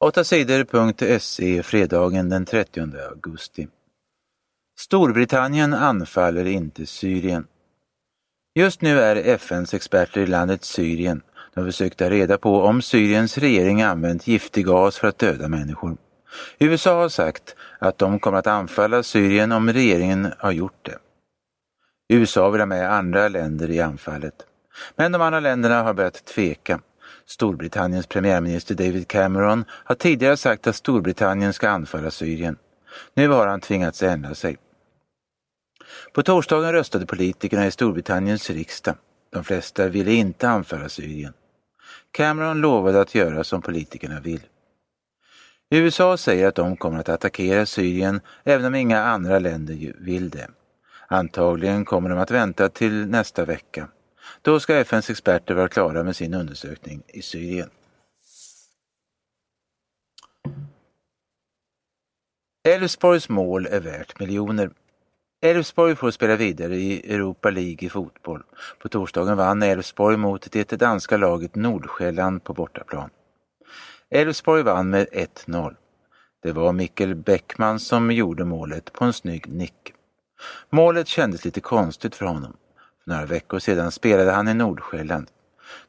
8 sidor.se fredagen den 30 augusti. Storbritannien anfaller inte Syrien. Just nu är FNs experter i landet Syrien. De försökte ta reda på om Syriens regering använt giftig gas för att döda människor. USA har sagt att de kommer att anfalla Syrien om regeringen har gjort det. USA vill ha med andra länder i anfallet. Men de andra länderna har börjat tveka. Storbritanniens premiärminister David Cameron har tidigare sagt att Storbritannien ska anfalla Syrien. Nu har han tvingats ändra sig. På torsdagen röstade politikerna i Storbritanniens riksdag. De flesta ville inte anfalla Syrien. Cameron lovade att göra som politikerna vill. USA säger att de kommer att attackera Syrien även om inga andra länder vill det. Antagligen kommer de att vänta till nästa vecka. Då ska FNs experter vara klara med sin undersökning i Syrien. Elfsborgs mål är värt miljoner. Elfsborg får spela vidare i Europa League i fotboll. På torsdagen vann Elfsborg mot det danska laget Nordsjälland på bortaplan. Elfsborg vann med 1-0. Det var Mikkel Bäckman som gjorde målet på en snygg nick. Målet kändes lite konstigt för honom. Några veckor sedan spelade han i Nordsjälland.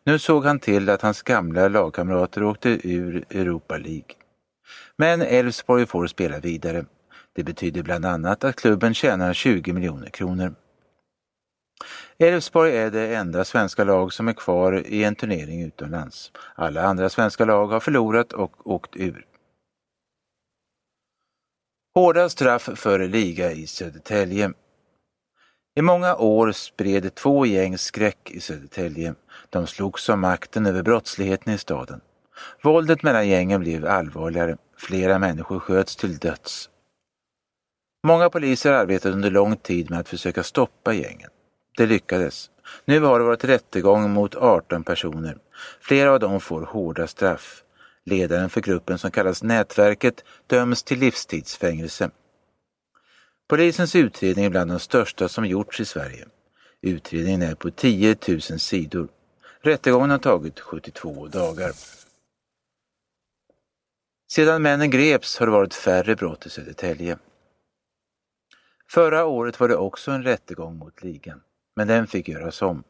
Nu såg han till att hans gamla lagkamrater åkte ur Europa League. Men Elfsborg får spela vidare. Det betyder bland annat att klubben tjänar 20 miljoner kronor. Elfsborg är det enda svenska lag som är kvar i en turnering utomlands. Alla andra svenska lag har förlorat och åkt ur. Hårda straff för liga i Södertälje. I många år spred två gäng skräck i Södertälje. De slogs om makten över brottsligheten i staden. Våldet mellan gängen blev allvarligare. Flera människor sköts till döds. Många poliser arbetade under lång tid med att försöka stoppa gängen. Det lyckades. Nu har det varit rättegång mot 18 personer. Flera av dem får hårda straff. Ledaren för gruppen som kallas Nätverket döms till livstidsfängelse. Polisens utredning är bland de största som gjorts i Sverige. Utredningen är på 10 000 sidor. Rättegången har tagit 72 dagar. Sedan männen greps har det varit färre brott i Södertälje. Förra året var det också en rättegång mot ligan, men den fick göras om.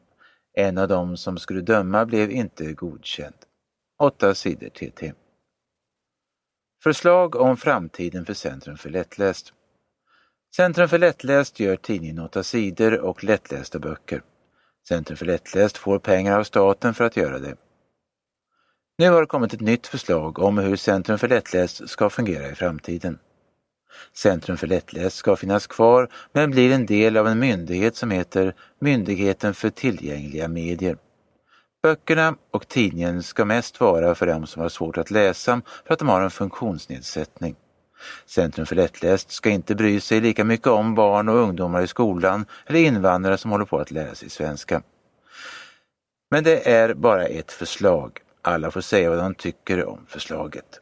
En av dem som skulle döma blev inte godkänd. Åtta sidor TT. Förslag om framtiden för Centrum för lättläst. Centrum för lättläst gör tidningen 8 sidor och lättlästa böcker. Centrum för lättläst får pengar av staten för att göra det. Nu har det kommit ett nytt förslag om hur Centrum för lättläst ska fungera i framtiden. Centrum för lättläst ska finnas kvar men blir en del av en myndighet som heter Myndigheten för tillgängliga medier. Böckerna och tidningen ska mest vara för dem som har svårt att läsa för att de har en funktionsnedsättning. Centrum för lättläst ska inte bry sig lika mycket om barn och ungdomar i skolan eller invandrare som håller på att lära sig svenska. Men det är bara ett förslag. Alla får säga vad de tycker om förslaget.